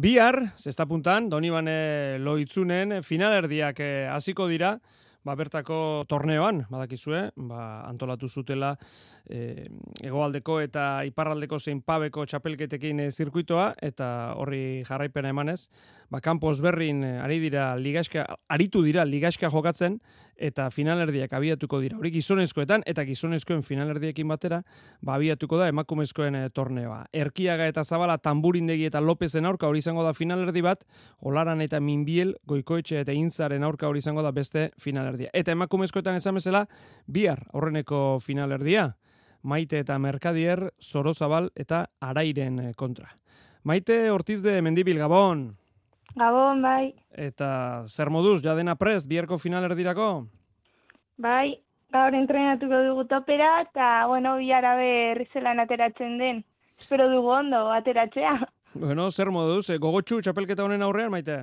Bihar, zesta puntan, Donibane loitzunen finalerdiak eh, hasiko dira, ba, bertako torneoan, badakizue, ba, antolatu zutela e, egoaldeko eta iparraldeko zein pabeko txapelketekin e, zirkuitoa, eta horri jarraipena emanez, ba, kampos berrin eh, ari dira ligaska, aritu dira ligaska jokatzen, eta finalerdiak abiatuko dira. Hori gizonezkoetan, eta gizonezkoen finalerdiekin batera, ba, abiatuko da emakumezkoen e, torneoa. Erkiaga eta Zabala, Tamburindegi eta Lopezen aurka hori izango da finalerdi bat, Olaran eta Minbiel, Goikoetxe eta Inzaren aurka hori izango da beste finalerdi finalerdia. Eta emakumezkoetan esan bezala, bihar aurreneko finalerdia. Maite eta Merkadier, Zorozabal eta Arairen eh, kontra. Maite Ortiz de Mendibil, Gabon. Gabon, bai. Eta zer moduz, jadena prest, biharko finalerdirako? Bai, gaur entrenatuko dugu topera, eta, bueno, bihar aber zelan ateratzen den. Espero dugu ondo, ateratzea. Bueno, zer moduz, e, gogotxu txapelketa honen aurrean, Maite?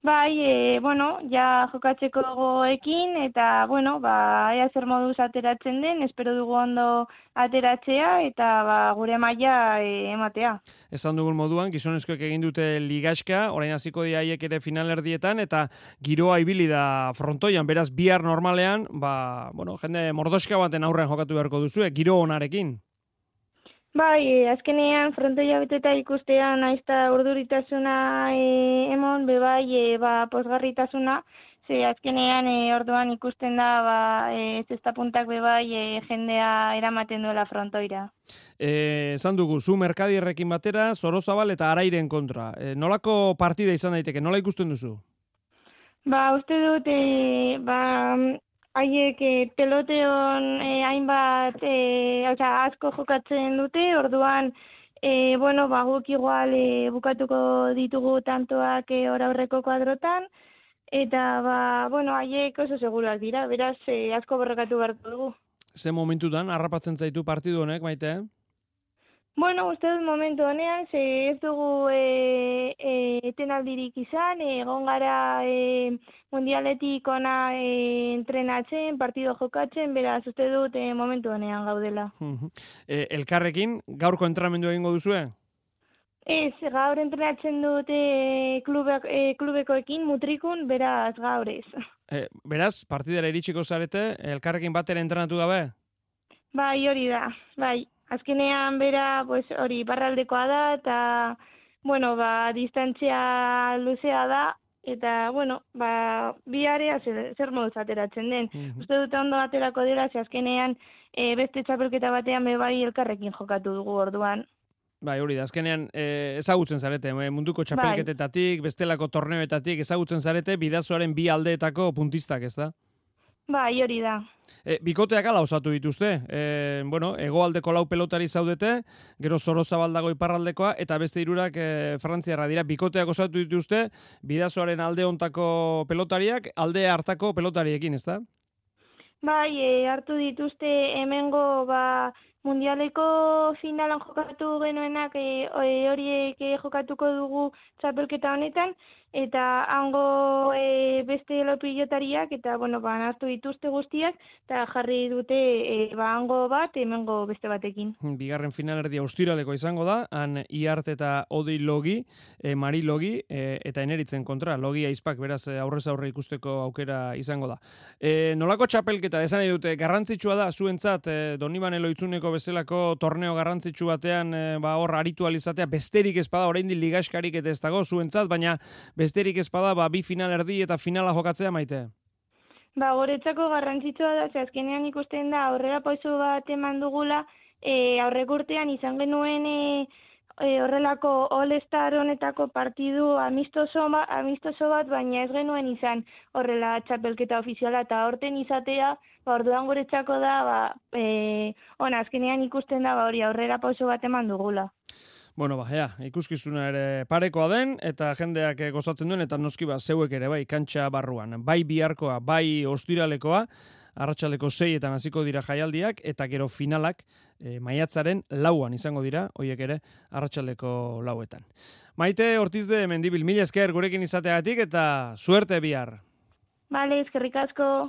Bai, e, bueno, ja jokatzeko goekin, eta, bueno, ba, ea zer moduz ateratzen den, espero dugu ondo ateratzea, eta ba, gure maila e, ematea. Esan dugun moduan, gizonezkoek egin dute ligaxka, orain hasiko diaiek ere finalerdietan, eta giroa ibili da frontoian, beraz, bihar normalean, ba, bueno, jende mordoska baten aurrean jokatu beharko duzu, giro onarekin. Bai, e, azkenean frontoia beteta ikustean aizta urduritasuna e, emon, be bai, e, ba, posgarritasuna, ze azkenean e, orduan ikusten da, ba, e, zesta puntak be bai, e, jendea eramaten duela frontoira. E, zan dugu, zu merkadierrekin batera, zorozabal eta arairen kontra. E, nolako partida izan daiteke, nola ikusten duzu? Ba, uste dut, e, ba, haiek e, peloteon e, hainbat e, oza, asko jokatzen dute, orduan e, bueno, ba, guk igual e, bukatuko ditugu tantoak e, ora kuadrotan, eta ba, bueno, haiek oso seguruak dira, beraz e, asko borrekatu beharko dugu. Ze momentutan, harrapatzen zaitu partidu honek, maite? Bueno, uste dut momentu honean, ze ez dugu e, e, etenaldirik izan, egon gara e, mundialetik ona e, entrenatzen, partido jokatzen, beraz uste dut e, momentu honean gaudela. e, elkarrekin, gaurko entramendu egingo duzue? Ez, gaur entrenatzen dut e, klubek, e, klubekoekin mutrikun, beraz gaur ez. E, beraz, partidara iritsiko zarete, elkarrekin batera entrenatu gabe? Bai, hori da, bai azkenean bera pues hori barraldekoa da eta bueno, ba distantzia luzea da eta bueno, ba bi area zer, zer moduz ateratzen den. Mm Uste dut ondo aterako dela ze azkenean e, beste txapelketa batean be bai elkarrekin jokatu dugu orduan. Bai, hori da, azkenean e, ezagutzen zarete, e, munduko bai. txapelketetatik, bestelako torneoetatik, ezagutzen zarete, bidazoaren bi aldeetako puntistak, ez da? Bai, hori da. E, bikoteak ala osatu dituzte. E, bueno, egoaldeko lau pelotari zaudete, gero zoroza baldago iparraldekoa, eta beste irurak e, frantziarra dira. Bikoteak osatu dituzte, bidazoaren alde ontako pelotariak, alde hartako pelotariekin, ez da? Bai, e, hartu dituzte hemengo ba, mundialeko finalan jokatu genuenak e, horiek e, jokatuko dugu txapelketa honetan, eta hango e, beste lopilotariak eta bueno, ba hartu dituzte guztiak eta jarri dute e, ba hango bat hemengo beste batekin. Bigarren finalerdia austiraleko izango da, han Iart eta Odi Logi, e, Mari Logi e, eta Eneritzen kontra, Logi aizpak beraz e, aurrez aurre ikusteko aukera izango da. E, nolako txapelketa esan dute garrantzitsua da zuentzat e, Donibane Loitzuneko bezalako torneo garrantzitsu batean e, ba hor aritualizatea besterik ez bada oraindik ligaskarik eta ez dago zuentzat, baina besterik ezpada ba, bi final erdi eta finala jokatzea maite? Ba, goretzako garrantzitsua da, ze azkenean ikusten da, aurrera poizu bat eman dugula, e, aurrek urtean izan genuen e, e, horrelako all-star honetako partidu amistoso, amistoso bat, baina ez genuen izan horrela txapelketa ofiziala, eta horten izatea, ba, orduan guretzako da, ba, e, ona, azkenean ikusten da, ba, hori aurrera pauso bat eman dugula. Bueno, ba, ja, ikuskizuna ere parekoa den, eta jendeak eh, gozatzen duen, eta noski ba, zeuek ere, bai, kantxa barruan. Bai biharkoa, bai ostiralekoa, arratsaleko seietan hasiko dira jaialdiak, eta gero finalak e, maiatzaren lauan izango dira, hoiek ere, arratsaleko lauetan. Maite, ortizde, mendibil, mila esker gurekin izateagatik, eta suerte bihar. Bale, eskerrik asko.